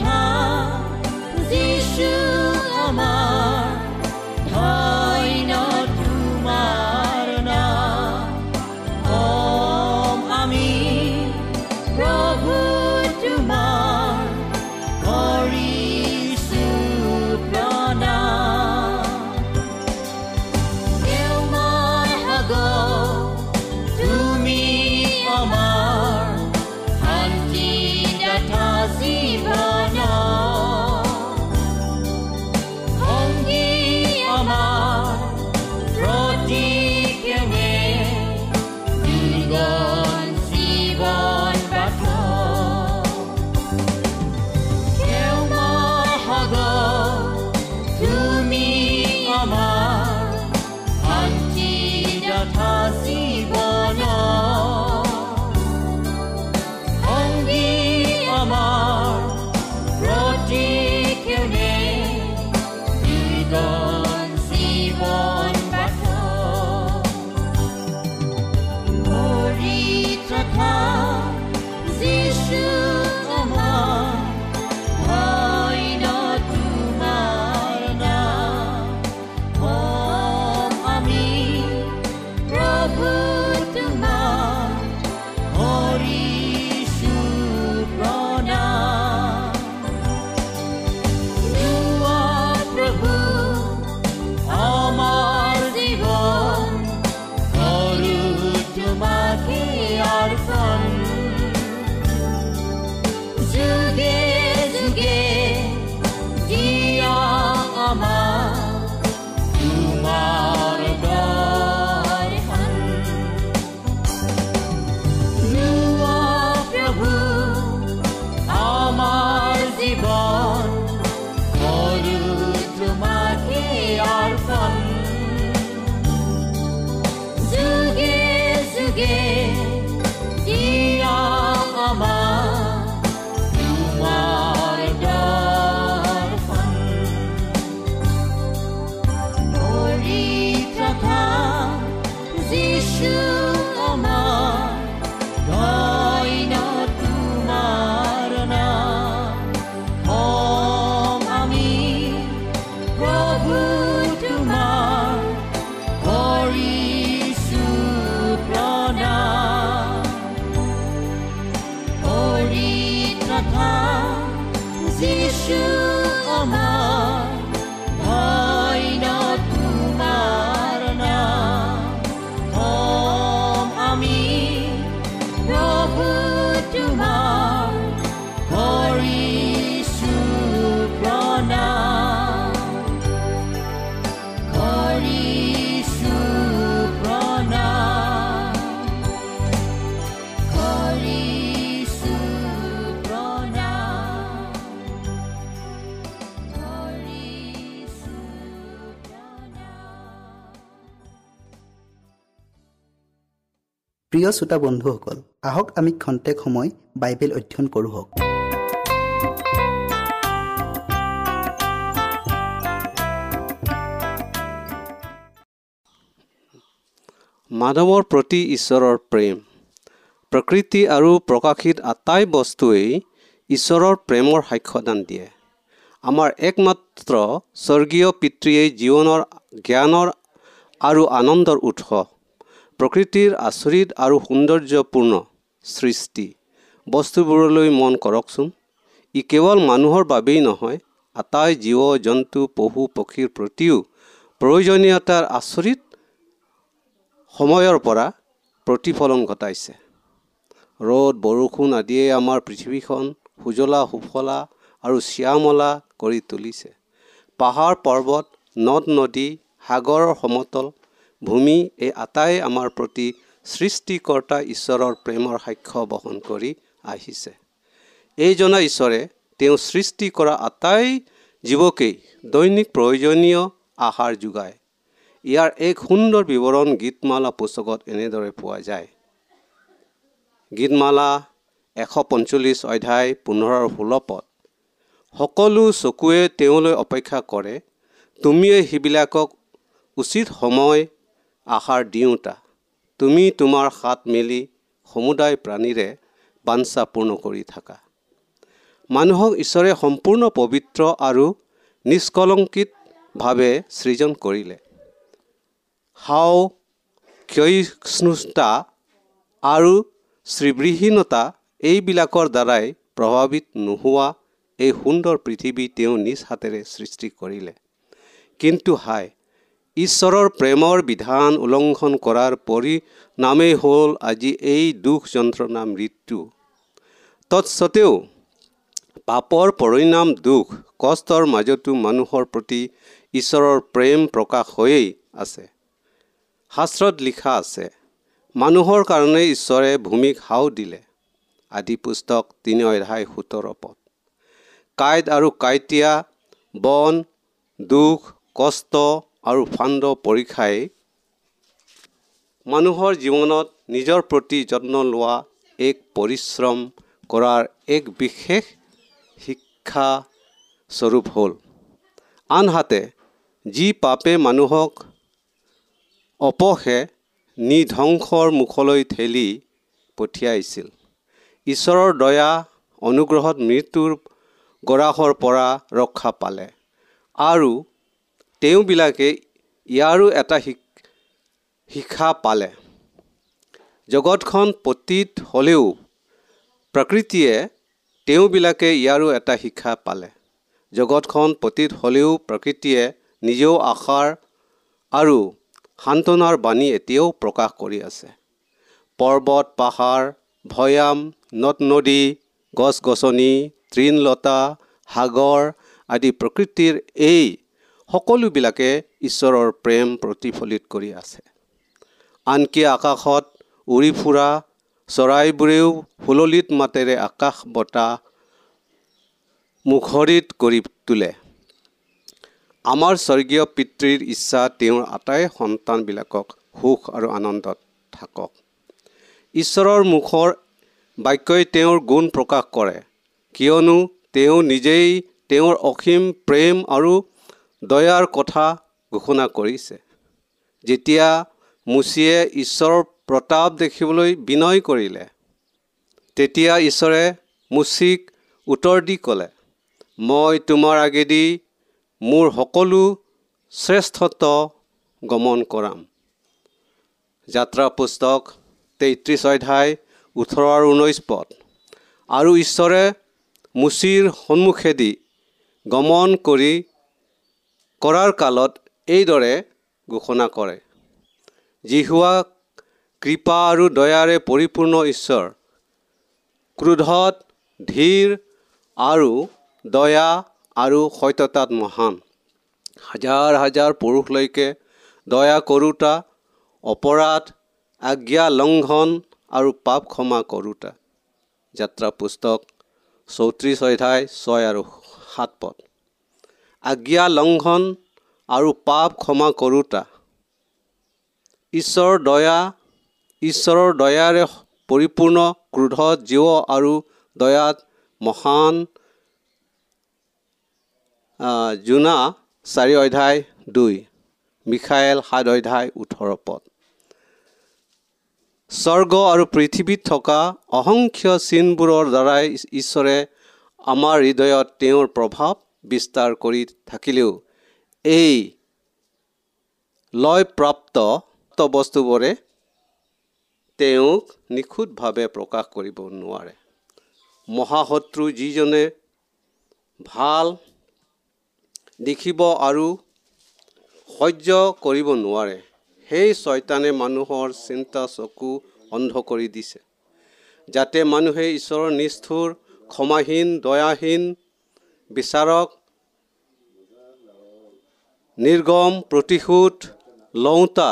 heart. upon these shoes. প্ৰিয় শ্ৰোতা বন্ধুসকল আহক আমি খন্তেক সময় বাইবেল অধ্যয়ন কৰোঁ হওক। মাধৱৰ প্ৰতি ঈশ্বৰৰ প্ৰেম। প্ৰকৃতি আৰু প্ৰকাশিত আটাই বস্তুৱেই ঈশ্বৰৰ প্ৰেমৰ সাক্ষ্যদান দিয়ে। আমাৰ একমাত্ৰ স্বৰ্গীয় পিতৃয়ে জীৱনৰ জ্ঞানৰ আৰু আনন্দৰ উৎস। প্ৰকৃতিৰ আচৰিত আৰু সৌন্দৰ্যপূৰ্ণ সৃষ্টি। বস্তুবোৰলৈ মন কৰকচোন। ই কেৱল মানুহৰ বাবেই নহয় আটাই জীৱ জন্তু পশু পক্ষীৰ প্ৰতিও প্ৰয়োজনীয়তাৰ আচৰিত সময়ৰ পৰা প্ৰতিফলন ঘটাইছে। ৰ'দ বৰষুণ আদিয়ে আমাৰ পৃথিৱীখন সুজলা সুফলা আৰু শ্যামলা কৰি তুলিছে। পাহাৰ পৰ্বত নদ নদী সাগৰৰ সমতল ভূমি এই আটাই আমাৰ প্ৰতি সৃষ্টিকৰ্তা ঈশ্বৰৰ প্ৰেমৰ সাক্ষ্য বহন কৰি আহিছে। এই জনা ঈশ্বৰে তেওঁ সৃষ্টি কৰা আটাই জীৱকেই দৈনিক প্ৰয়োজনীয় আহাৰ যোগায়। ইয়াৰ এক সুন্দৰ বিৱৰণ গীতমালা পুস্তকত এনেদৰে পোৱা যায়। গীতমালা এশ পঞ্চল্লিছ অধ্যায় পোন্ধৰ ষোল্ল পদ। সকলো চকুৱে তেওঁলৈ অপেক্ষা কৰে তুমিয়ে সেইবিলাকক উচিত সময় আহাৰ দিওঁতা। তুমি তোমাৰ হাত মেলি সমুদায় প্ৰাণীৰে বাঞ্ছা পূৰ্ণ কৰি থাকা। মানুহক ঈশ্বৰে সম্পূৰ্ণ পবিত্ৰ আৰু নিষ্কলংকিতভাৱে সৃজন কৰিলে। হাও ক্ষয়িষ্ণুতা আৰু শ্ৰীবৃহীনতা এইবিলাকৰ দ্বাৰাই প্ৰভাৱিত নোহোৱা এই সুন্দৰ পৃথিৱী তেওঁ নিজ হাতেৰে সৃষ্টি কৰিলে। কিন্তু হাই ঈশ্বৰৰ প্ৰেমৰ বিধান উলংঘন কৰাৰ পৰিণামেই হ'ল আজি এই দুখ যন্ত্ৰণা মৃত্যু। তৎসত্বেও পাপৰ পৰিণাম দুখ কষ্টৰ মাজতো মানুহৰ প্ৰতি ঈশ্বৰৰ প্ৰেম প্ৰকাশ হৈয়েই আছে। শাস্ত্ৰত লিখা আছে মানুহৰ কাৰণে ঈশ্বৰে ভূমিক হাও দিলে আদি পুস্তক তিনি অধ্যায় সোতৰ পদ। কাঁইট আৰু কাঁইটীয়া বন দুখ কষ্ট আৰু ফাণ্ড পৰীক্ষাই মানুহৰ জীৱনত নিজৰ প্ৰতি যত্ন লোৱা এক পৰিশ্ৰম কৰাৰ এক বিশেষ শিক্ষা স্বৰূপ হ'ল। আনহাতে যি পাপে মানুহক অপসে নিধ্বংসৰ মুখলৈ ঠেলি পঠিয়াইছিল ঈশ্বৰৰ দয়া অনুগ্ৰহত মৃত্যুৰ গৰাহৰ পৰা ৰক্ষা পালে আৰু তেওঁবিলাকে ইয়াৰো এটা শিক্ষা পালে। জগতখন পতীত হ'লেও প্ৰকৃতিয়ে তেওঁবিলাকে ইয়াৰো এটা শিক্ষা পালে। জগতখন পতীত হ'লেও প্ৰকৃতিয়ে নিজেও আশাৰ আৰু সান্তনাৰ বাণী এতিয়াও প্ৰকাশ কৰি আছে। পৰ্বত পাহাৰ ভৈয়াম নদ নদী গছ গছনি তৃণলতা সাগৰ আদি প্ৰকৃতিৰ এই সকলোবিলাকে ঈশ্বৰৰ প্ৰেম প্ৰতিফলিত কৰি আছে। আনকি আকাশত উৰি ফুৰা চৰাইবোৰেও সুললিত মাতেৰে আকাশ বতাহ মুখৰিত কৰি তোলে। আমাৰ স্বৰ্গীয় পিতৃৰ ইচ্ছা তেওঁৰ আটাই সন্তানবিলাকক সুখ আৰু আনন্দত থাকক। ঈশ্বৰৰ মুখৰ বাক্যই তেওঁৰ গুণ প্ৰকাশ কৰে কিয়নো তেওঁ নিজেই তেওঁৰ অসীম প্ৰেম আৰু দয়াৰ কথা ঘোষণা কৰিছে। যেতিয়া মুচিয়ে ঈশ্বৰৰ প্ৰতাপ দেখিবলৈ বিনয় কৰিলে তেতিয়া ঈশ্বৰে মুচিক উত্তৰ দি ক'লে মই তোমাৰ আগেদি মোৰ সকলো শ্ৰেষ্ঠত্ব গমন কৰাম। যাত্ৰা পুস্তক তেত্ৰিছ অধ্যায় ওঠৰ আৰু ঊনৈছ পদ। আৰু ঈশ্বৰে মুচিৰ সন্মুখেদি গমন কৰি কৰাৰ কালত এইদৰে ঘোষণা কৰে যিহুৱা কৃপা আৰু দয়াৰে পৰিপূৰ্ণ ঈশ্বৰ ক্ৰোধত ধীৰ আৰু দয়া আৰু সত্যতাত মহান। হাজাৰ হাজাৰ পুৰুষলৈকে দয়া কৰোঁতা অপৰাধ আজ্ঞা লংঘন আৰু পাপ ক্ষমা কৰোঁতা। যাত্ৰা পুস্তক চৌত্ৰিছ অধ্যায় ছয় আৰু সাত পদ। আজ্ঞা লংঘন আৰু পাপ ক্ষমা কৰোঁতা। ঈশ্বৰৰ দয়া ঈশ্বৰৰ দয়াৰে পৰিপূৰ্ণ ক্ৰোধত জীৱ আৰু দয়াত মহান জোনা চাৰি অধ্যায় দুই মিখাইল সাত অধ্যায় ওঠৰ পদ। স্বৰ্গ আৰু পৃথিৱীত থকা অসংখ্য চিনবোৰৰ দ্বাৰাই ঈশ্বৰে আমাৰ হৃদয়ত তেওঁৰ প্ৰভাৱ বিস্তাৰ কৰি থাকিলেও এই লয়প্ৰাপ্ত বস্তুবোৰে তেওঁক নিখুঁতভাৱে প্ৰকাশ কৰিব নোৱাৰে। মহাশত্ৰু যিজনে ভাল দেখিব আৰু সহ্য কৰিব নোৱাৰে সেই ছয়তানে মানুহৰ চিন্তা চকু অন্ধ কৰি দিছে যাতে মানুহে ঈশ্বৰৰ নিষ্ঠুৰ ক্ষমাহীন দয়াহীন বিচাৰক নিৰ্গম প্ৰতিশোধ লওঁতা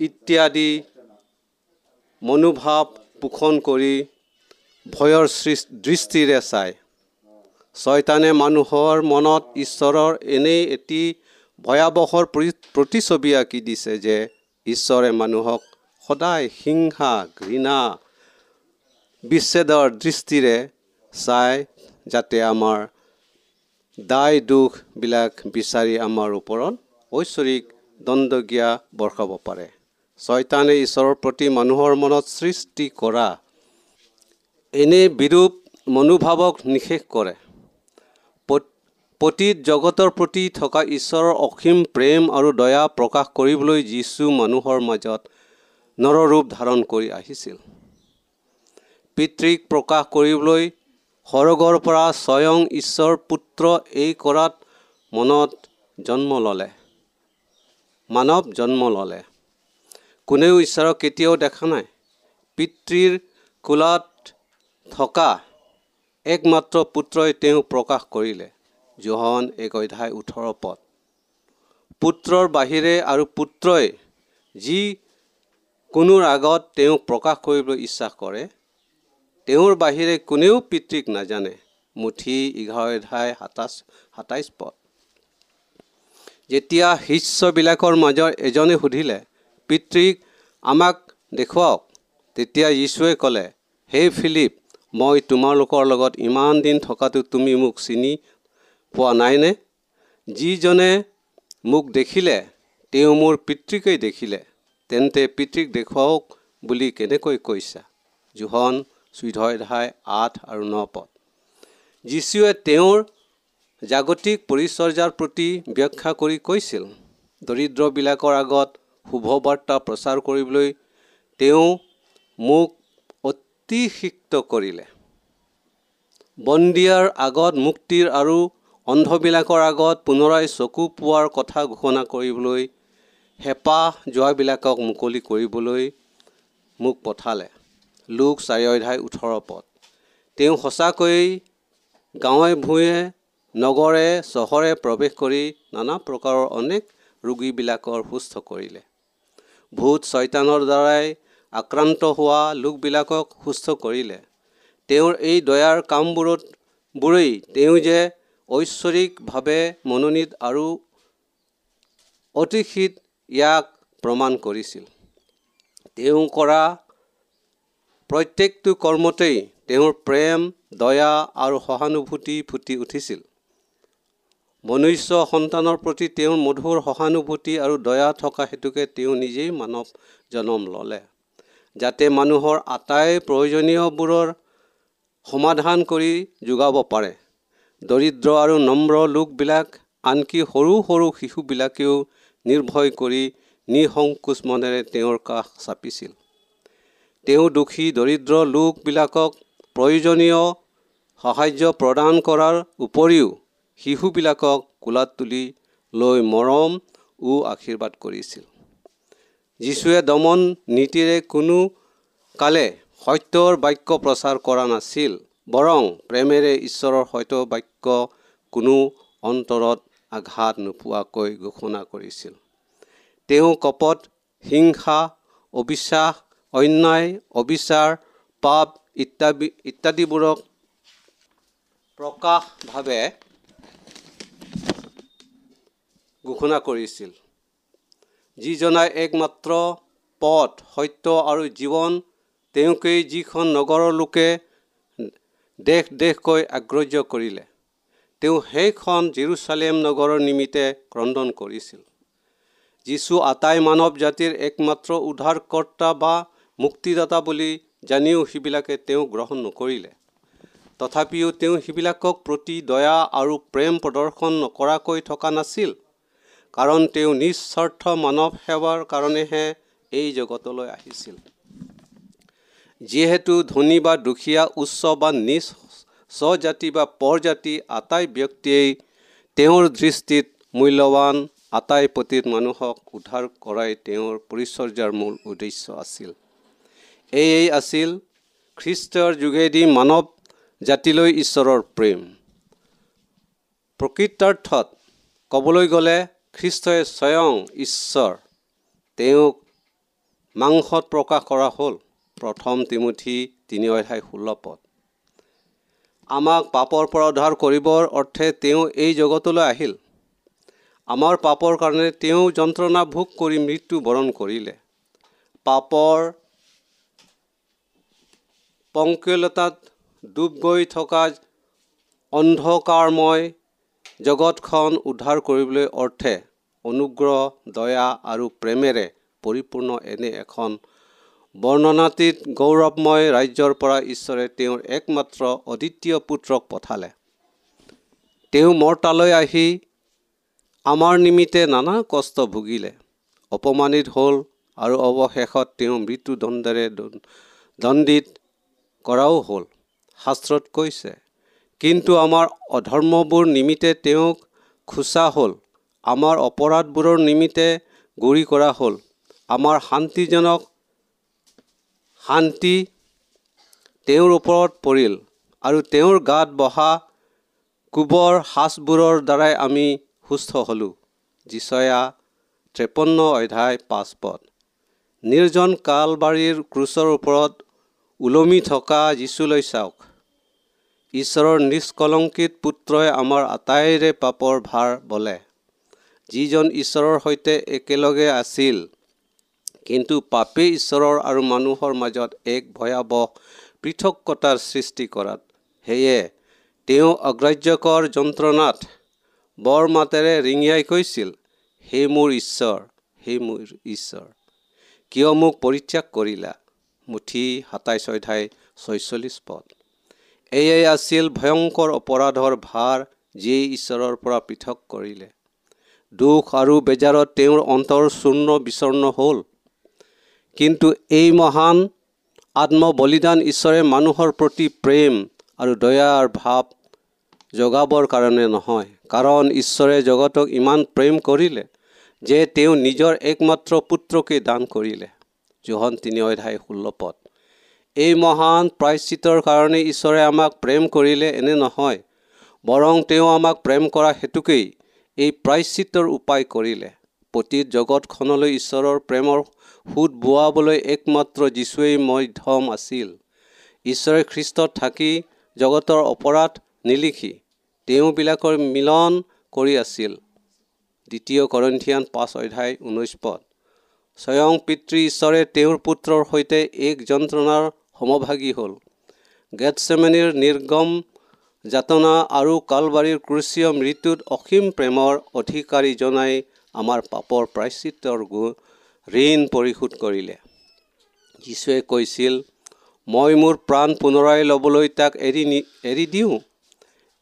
ইত্যাদি মনোভাৱ পোষণ কৰি ভয়ৰ দৃষ্টিৰে চায়। ছয়তানে মানুহৰ মনত ঈশ্বৰৰ এনেই এটি ভয়াৱহৰ প্ৰতিছবি আঁকি দিছে যে ঈশ্বৰে মানুহক সদায় হিংসা ঘৃণা বিচ্ছেদৰ দৃষ্টিৰে চাই যাতে আমাৰ দায় দুখবিলাক বিচাৰি আমাৰ ওপৰত ঐশ্বৰিক দণ্ডজ্ঞা বৰ্ষাব পাৰে। ছয়তানে ঈশ্বৰৰ প্ৰতি মানুহৰ মনত সৃষ্টি কৰা এনে বিৰূপ মনোভাৱক নিষেধ কৰে। পতীত জগতৰ প্ৰতি থকা ঈশ্বৰৰ অসীম প্ৰেম আৰু দয়া প্ৰকাশ কৰিবলৈ যীশু মানুহৰ মাজত নৰৰূপ ধাৰণ কৰি আহিছিল। পিতৃক প্ৰকাশ কৰিবলৈ সৰগৰ পৰা স্বয়ং ঈশ্বৰ পুত্ৰ এই কৰাত মনত জন্ম ল'লে। মানৱ জন্ম ল'লে। কোনেও ঈশ্বৰক কেতিয়াও দেখা নাই। পিতৃৰ কোলাত থকা একমাত্ৰ পুত্ৰই তেওঁ প্ৰকাশ কৰিলে। জোহন এক অধ্যায় ওঠৰ পদ। পুত্ৰৰ বাহিৰে আৰু পুত্ৰই যি কোনোৰ আগত তেওঁক প্ৰকাশ কৰিবলৈ ইচ্ছা কৰে তেওঁৰ বাহিৰে কোনেও পিতৃক নাজানে। মুঠি এঘাৰ অধ্যায় সাতাইছ সাতাইছ পদ। যেতিয়া শিষ্যবিলাকৰ মাজৰ এজনে সুধিলে পিতৃক আমাক দেখুৱাওক? তেতিয়া যীশুৱে ক'লে হে ফিলিপ মই তোমালোকৰ লগত ইমান দিন থকাটো তুমি মোক চিনি পোৱা নাইনে? যিজনে মোক দেখিলে তেওঁ মোৰ পিতৃকেই দেখিলে। তেন্তে পিতৃক দেখুৱাওক বুলি কেনেকৈ কৈছা? জোহন চৈধ্যায় আঠ আৰু ন পদ। যীশুৱে তেওঁৰ জাগতিক পৰিচৰ্যাৰ প্ৰতি ব্যাখ্যা কৰি কৈছিল দৰিদ্ৰবিলাকৰ আগত শুভবাৰ্তা প্ৰচাৰ কৰিবলৈ তেওঁ মোক অতিসিক্ত কৰিলে। বন্দিয়াৰ আগত মুক্তিৰ আৰু অন্ধবিলাকৰ আগত পুনৰাই চকু পোৱাৰ কথা ঘোষণা কৰিবলৈ হেঁপাহ যোৱাবিলাকক মুকলি কৰিবলৈ মোক পঠালে। লোক চাৰি অধ্যায় ওঠৰ পদ। তেওঁ সঁচাকৈয়ে গাঁৱে ভূঞে নগৰে চহৰে প্ৰৱেশ কৰি নানা প্ৰকাৰৰ অনেক ৰোগীবিলাকৰ সুস্থ কৰিলে। ভূত ছয়তানৰ দ্বাৰাই আক্ৰান্ত হোৱা লোকবিলাকক সুস্থ কৰিলে। তেওঁৰ এই দয়াৰ কামবোৰত বোৰেই তেওঁ যে ঐশ্বৰিকভাৱে মনোনীত আৰু অতিশীত ইয়াক প্ৰমাণ কৰিছিল। তেওঁ কৰা প্ৰত্যেকটো কৰ্মতেই তেওঁৰ প্ৰেম দয়া আৰু সহানুভূতি ফুটি উঠিছিল। মনুষ্য সন্তানৰ প্ৰতি তেওঁৰ মধুৰ সহানুভূতি আৰু দয়া থকা হেতুকে তেওঁ নিজেই মানৱ জনম ল'লে যাতে মানুহৰ আটাই প্ৰয়োজনীয়বোৰৰ সমাধান কৰি যোগাব পাৰে। দৰিদ্ৰ আৰু নম্ৰ লোকবিলাক আনকি সৰু সৰু শিশুবিলাকেও নিৰ্ভয় কৰি নিসংকোচ মনেৰে তেওঁৰ কাষ চাপিছিল। তেওঁ দুখী দৰিদ্ৰ লোকবিলাকক প্ৰয়োজনীয় সাহাৰ্য প্ৰদান কৰাৰ উপৰিও শিশুবিলাকক কোলাত তুলি লৈ মৰম ও আশীৰ্বাদ কৰিছিল। যীশুৱে দমন নীতিৰে কোনো কালে সত্যৰ বাক্য প্ৰচাৰ কৰা নাছিল বৰং প্ৰেমেৰে ঈশ্বৰৰ সত্য বাক্য কোনো অন্তৰত আঘাত নোপোৱাকৈ ঘোষণা কৰিছিল। তেওঁ কপট হিংসা অবিশ্বাস অন্যায় অবিচাৰ পাপ ইত্যাদি ইত্যাদিবোৰক প্ৰকাশভাৱে ঘোষণা কৰিছিল। যিজনাই একমাত্ৰ পথ সত্য আৰু জীৱন তেওঁকেই যিখন নগৰৰ লোকে দেশ দেশকৈ আগ্ৰহ্য কৰিলে তেওঁ সেইখন জিৰচালেম নগৰৰ নিমিত্তে ক্ৰদন কৰিছিল। যীশু আটাই মানৱ জাতিৰ একমাত্ৰ উদ্ধাৰকৰ্তা বা মুক্তিদাতা বুলি জানিও সেইবিলাকে তেওঁ গ্ৰহণ নকৰিলে। তথাপিও তেওঁ সেইবিলাকক প্ৰতি দয়া আৰু প্ৰেম প্ৰদৰ্শন নকৰাকৈ থকা নাছিল কাৰণ তেওঁ নিস্বাৰ্থ মানৱ সেৱাৰ কাৰণেহে এই জগতলৈ আহিছিল। যিহেতু ধনী বা দুখীয়া উচ্চ বা নিজ স্বজাতি বা পৰজাতি আটাই ব্যক্তিয়েই তেওঁৰ দৃষ্টিত মূল্যৱান আটাই পতিত মানুহক উদ্ধাৰ কৰাই তেওঁৰ পৰিচৰ্যাৰ মূল উদ্দেশ্য আছিল। এয়েই আছিল খ্ৰীষ্টৰ যোগেদি মানৱ জাতিলৈ ঈশ্বৰৰ প্ৰেম। প্ৰকৃতাৰ্থত ক'বলৈ গ'লে খ্ৰীষ্টই স্বয়ং ঈশ্বৰ। তেওঁক মাংসত প্ৰকাশ কৰা হ'ল প্ৰথম তিমুঠি তিনি অধ্যায় ষোল্ল পদ। আমাক পাপৰ পৰা উদ্ধাৰ কৰিবৰ অৰ্থে তেওঁ এই জগতলৈ আহিল। আমাৰ পাপৰ কাৰণে তেওঁ যন্ত্ৰণা ভোগ কৰি মৃত্যু বৰণ কৰিলে। পাপৰ পংকলতাত ডুব গৈ থকা অন্ধকাৰময় জগতখন উদ্ধাৰ কৰিবলৈ অৰ্থে অনুগ্ৰহ দয়া আৰু প্ৰেমেৰে পৰিপূৰ্ণ এনে এখন বৰ্ণনাতীত গৌৰৱময় ৰাজ্যৰ পৰা ঈশ্বৰে তেওঁৰ একমাত্ৰ অদ্বিতীয় পুত্ৰক পঠালে। তেওঁ মৰ্তালৈ আহি আমাৰ নিমিত্তে নানা কষ্ট ভুগিলে। অপমানিত হ'ল আৰু অৱশেষত তেওঁ মৃত্যুদণ্ডেৰে দণ্ডিত কৰাও হ'ল। শাস্ত্ৰত কৈছে কিন্তু আমাৰ অধৰ্মবোৰ নিমিত্তে তেওঁক খোচা হ'ল। আমাৰ অপৰাধবোৰৰ নিমিত্তে গুৰি কৰা হ'ল। আমাৰ শান্তিজনক শান্তি তেওঁৰ ওপৰত পৰিল আৰু তেওঁৰ গাত বহা কোবৰ সাজবোৰৰ দ্বাৰাই আমি সুস্থ হ'লোঁ। যিচয়া ত্ৰেপন্ন অধ্যায় পাঁচ পদ। নিৰ্জন কালবাৰীৰ ক্ৰুচৰ ওপৰত ওলমি থকা যীচুলৈ চাওক। ঈশ্বৰৰ নিষ্কলংকিত পুত্ৰই আমাৰ আটাইৰে পাপৰ ভাৰ বলে। যিজন ঈশ্বৰৰ সৈতে একেলগে আছিল কিন্তু পাপে ঈশ্বৰৰ আৰু মানুহৰ মাজত এক ভয়াৱহ পৃথকতাৰ সৃষ্টি কৰাত সেয়ে তেওঁ অগ্ৰাহ্যকৰ যন্ত্ৰণাত বৰ মাতেৰে ৰিঙিয়াই কৈছিল হে মোৰ ঈশ্বৰ হে মোৰ ঈশ্বৰ কিয় মোক পৰিত্যাগ কৰিলা? মুঠি সাতাইছ অধ্যায় ছয়চল্লিছ পদ। এয়াই আছিল ভয়ংকৰ অপৰাধৰ ভাৰ যিয়ে ঈশ্বৰৰ পৰা পৃথক কৰিলে। দুখ আৰু বেজাৰত তেওঁৰ অন্তৰ চূৰ্ণ বিচূৰ্ণ হ'ল। কিন্তু এই মহান আত্মবলিদান ঈশ্বৰে মানুহৰ প্ৰতি প্ৰেম আৰু দয়াৰ ভাৱ জগাবৰ কাৰণে নহয় কাৰণ ঈশ্বৰে জগতক ইমান প্ৰেম কৰিলে যে তেওঁ নিজৰ একমাত্ৰ পুত্ৰকে দান কৰিলে। জোহন তিনি অধ্যায় ষোল্ল পদ। এই মহান প্ৰায়শ্চিতৰ কাৰণে ঈশ্বৰে আমাক প্ৰেম কৰিলে এনে নহয় বৰং তেওঁ আমাক প্ৰেম কৰা হেতুকেই এই প্ৰায়শ্চিতৰ উপায় কৰিলে। পতীত জগতখনলৈ ঈশ্বৰৰ প্ৰেমৰ সোঁত বোৱাবলৈ একমাত্ৰ যীশুৱেই মধ্যম আছিল। ঈশ্বৰে খ্ৰীষ্টত থাকি জগতৰ অপৰাধ নিলিখি তেওঁবিলাকৰ মিলন কৰি আছিল। দ্বিতীয় কৰন্থিয়ান পাঁচ অধ্যায় ঊনৈছ পদ। স্বয়ং পিতৃ ঈশ্বৰে তেওঁৰ পুত্ৰৰ সৈতে এক যন্ত্ৰণাৰ সমভাগী হ'ল। গেটছেমেনিৰ নিৰ্গম যাতনা আৰু কালবাৰীৰ ক্ৰুচীয় মৃত্যুত অসীম প্ৰেমৰ অধিকাৰী জনাই আমাৰ পাপৰ প্ৰায়চিত্ৰৰ গু ঋণ পৰিশোধ কৰিলে। যীশুৱে কৈছিল মই মোৰ প্ৰাণ পুনৰাই ল'বলৈ তাক এৰি নি এৰি দিওঁ?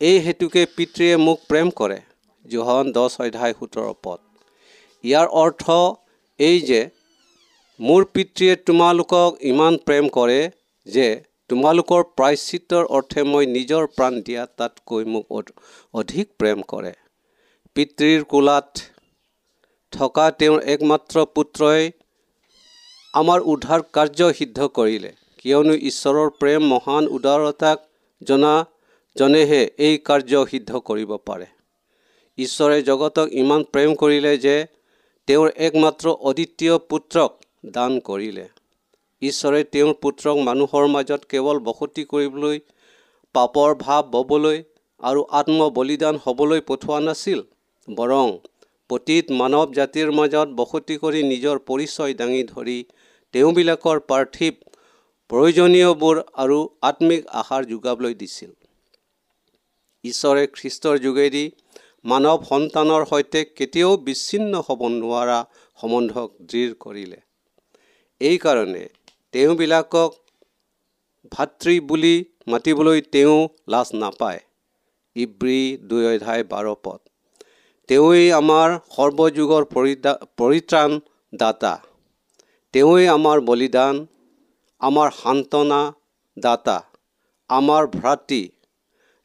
এই হেতুকে পিতৃয়ে মোক প্ৰেম কৰে। জোহন দহ অধ্যায় সোতৰ পদ। ইয়াৰ অৰ্থ এই যে মোৰ পিতৃয়ে তোমালোকক ইমান প্ৰেম কৰে যে তোমালোকৰ প্ৰায়চিত্ৰৰ অৰ্থে মই নিজৰ প্ৰাণ দিয়া তাতকৈ মোক অধিক প্ৰেম কৰে। পিতৃৰ কোলাত থকা তেওঁৰ একমাত্ৰ পুত্ৰই আমাৰ উদ্ধাৰ কাৰ্য সিদ্ধ কৰিলে। কিয়নো ঈশ্বৰৰ প্ৰেম মহান উদাৰতাক জনা জনেহে এই কাৰ্য সিদ্ধ কৰিব পাৰে। ঈশ্বৰে জগতক ইমান প্ৰেম কৰিলে যে তেওঁৰ একমাত্ৰ অদ্বিতীয় পুত্ৰক দান কৰিলে। ঈশ্বৰে তেওঁৰ পুত্ৰক মানুহৰ মাজত কেৱল বসতি কৰিবলৈ পাপৰ ভাৱ ববলৈ আৰু আত্ম বলিদান হ'বলৈ পঠোৱা নাছিল বৰং পতীত মানৱ জাতিৰ মাজত বসতি কৰি নিজৰ পৰিচয় দাঙি ধৰি তেওঁবিলাকৰ পাৰ্থিৱ প্ৰয়োজনীয়বোৰ আৰু আত্মিক আহাৰ যোগাবলৈ দিছিল। ঈশ্বৰে খ্ৰীষ্টৰ যোগেদি মানৱ সন্তানৰ সৈতে কেতিয়াও বিচ্ছিন্ন হ'ব নোৱাৰা সম্বন্ধক দৃঢ় কৰিলে। এইকাৰণে তেওঁবিলাকক ভাতৃ বুলি মাতিবলৈ তেওঁ লাজ নাপায়। ইব্ৰী দুই অধ্যায় বাৰ পদ। তেওঁৱেই আমাৰ সৰ্বযুগৰ পৰিদা পৰিত্ৰাণ দাতা তেওঁৱেই আমাৰ বলিদান আমাৰ সান্তনা দাতা আমাৰ ভ্ৰাতৃ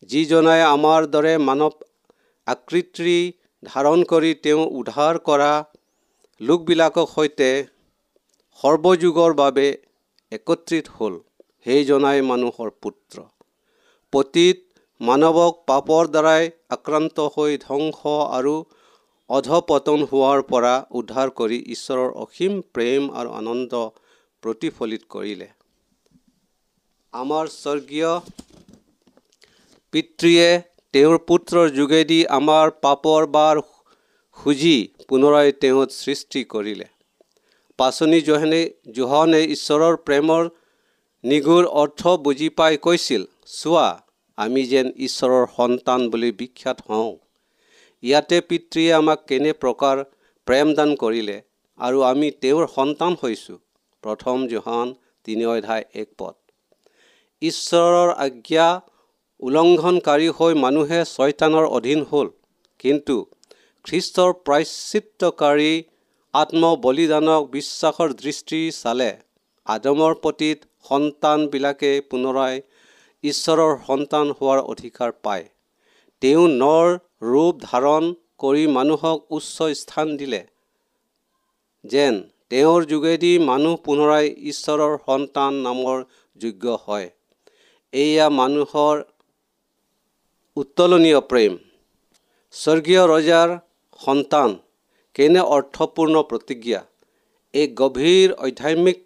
যিজনাই আমাৰ দৰে মানৱ আকৃতি ধাৰণ কৰি তেওঁ উদ্ধাৰ কৰা লোকবিলাকৰ সৈতে সৰ্বযুগৰ বাবে একত্ৰিত হ'ল। সেইজনাই মানুহৰ পুত্ৰ। পতীত মানৱক পাপৰ দ্বাৰাই আক্ৰান্ত হৈ ধ্বংস আৰু অধপতন হোৱাৰ পৰা উদ্ধাৰ কৰি ঈশ্বৰৰ অসীম প্ৰেম আৰু আনন্দ প্ৰতিফলিত কৰিলে। আমাৰ স্বৰ্গীয় পিতৃয়ে তেওঁৰ পুত্ৰৰ যোগেদি আমাৰ পাপৰ বাৰ খুজি পুনৰাই তেওঁত সৃষ্টি কৰিলে। পাচনি জোহানে জোহনে ঈশ্বৰৰ প্ৰেমৰ নিগুৰ অৰ্থ বুজি পাই কৈছিল চোৱা আমি যেন ঈশ্বৰৰ সন্তান বুলি বিখ্যাত হওঁ। ইয়াতে পিতৃয়ে আমাক কেনে প্ৰকাৰ প্ৰেমদান কৰিলে আৰু আমি তেওঁৰ সন্তান হৈছোঁ? প্ৰথম জোহান তিনি অধ্যায় এক পদ। ঈশ্বৰৰ আজ্ঞা উলংঘনকাৰী হৈ মানুহে ছয়তানৰ অধীন হ'ল। কিন্তু খ্ৰীষ্টৰ প্ৰায়চিত্তকাৰী আত্মবলিদানক বিশ্বাসৰ দৃষ্টি চালে। আদমৰ প্ৰতি সন্তানবিলাকে পুনৰাই ঈশ্বৰৰ সন্তান হোৱাৰ অধিকাৰ পায়। তেওঁ নৰ ৰূপ ধাৰণ কৰি মানুহক উচ্চ স্থান দিলে। যেন তেওঁৰ যোগেদি মানুহ পুনৰাই ঈশ্বৰৰ সন্তান নামৰ যোগ্য হয়। এয়া মানুহৰ উত্তোলনীয় প্ৰেম। স্বৰ্গীয় ৰজাৰ সন্তান কেনে অৰ্থপূৰ্ণ প্ৰতিজ্ঞা? এক গভীৰ আধ্যাত্মিক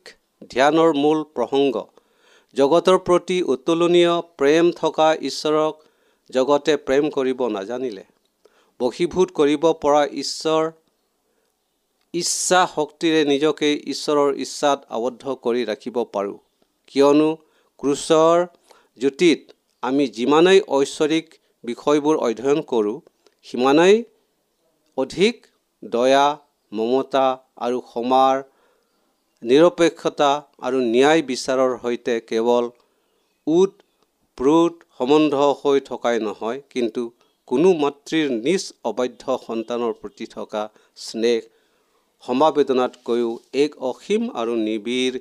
ধ্যানৰ মূল প্ৰসংগ। জগতৰ প্ৰতি উত্তোলনীয় প্ৰেম থকা ঈশ্বৰক জগতে প্ৰেম কৰিব নাজানিলে। বশীভূত কৰিব পৰা ঈশ্বৰ ইচ্ছা শক্তিৰে নিজকে ঈশ্বৰৰ ইচ্ছাত আবদ্ধ কৰি ৰাখিব পাৰোঁ। কিয়নো ক্ৰুচৰ জ্যোতিত আমি যিমানেই ঐশ্বৰিক বিষয়বোৰ অধ্যয়ন কৰোঁ সিমানেই অধিক দয়া মমতা আৰু ক্ষমাৰ নিৰপেক্ষতা আৰু ন্যায় বিচাৰৰ সৈতে কেৱল উট প্ৰোত সম্বন্ধ হৈ থকাই নহয় কিন্তু কোনো মাতৃৰ নিজ অবাধ্য সন্তানৰ প্ৰতি থকা স্নেহ সমাবেদনাতকৈও এক অসীম আৰু নিবিড়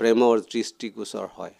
প্ৰেমৰ দৃষ্টিগোচৰ হয়।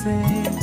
মাতিছে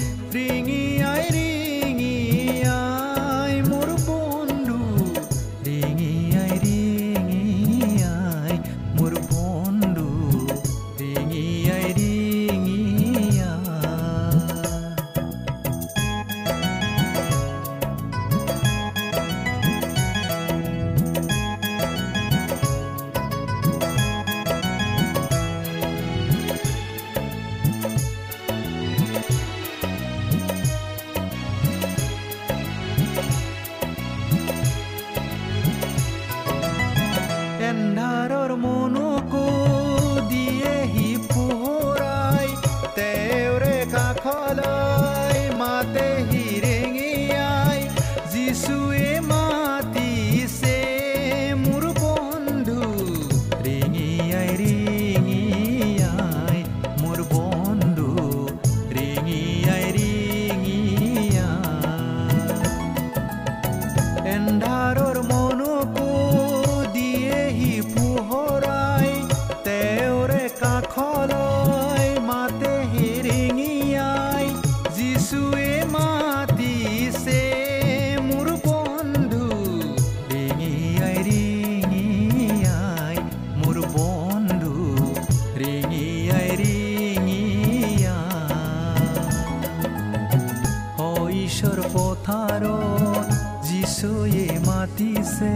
মাতিছে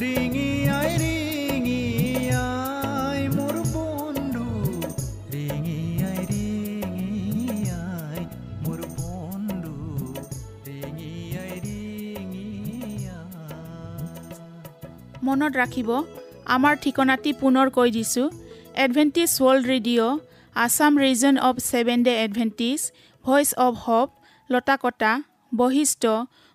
ৰিঙি আই ৰিঙি আই মোৰ বন্ধু ৰিঙি আই ৰিঙি আই মোৰ বন্ধু ৰিঙি আই ৰিঙি মনত ৰাখিব আমাৰ ঠিকনাটি পুনৰ কৈ দিছোঁ। Adventist World Radio' Assam region of seven day Adventist voice of hope Lotakata Basistha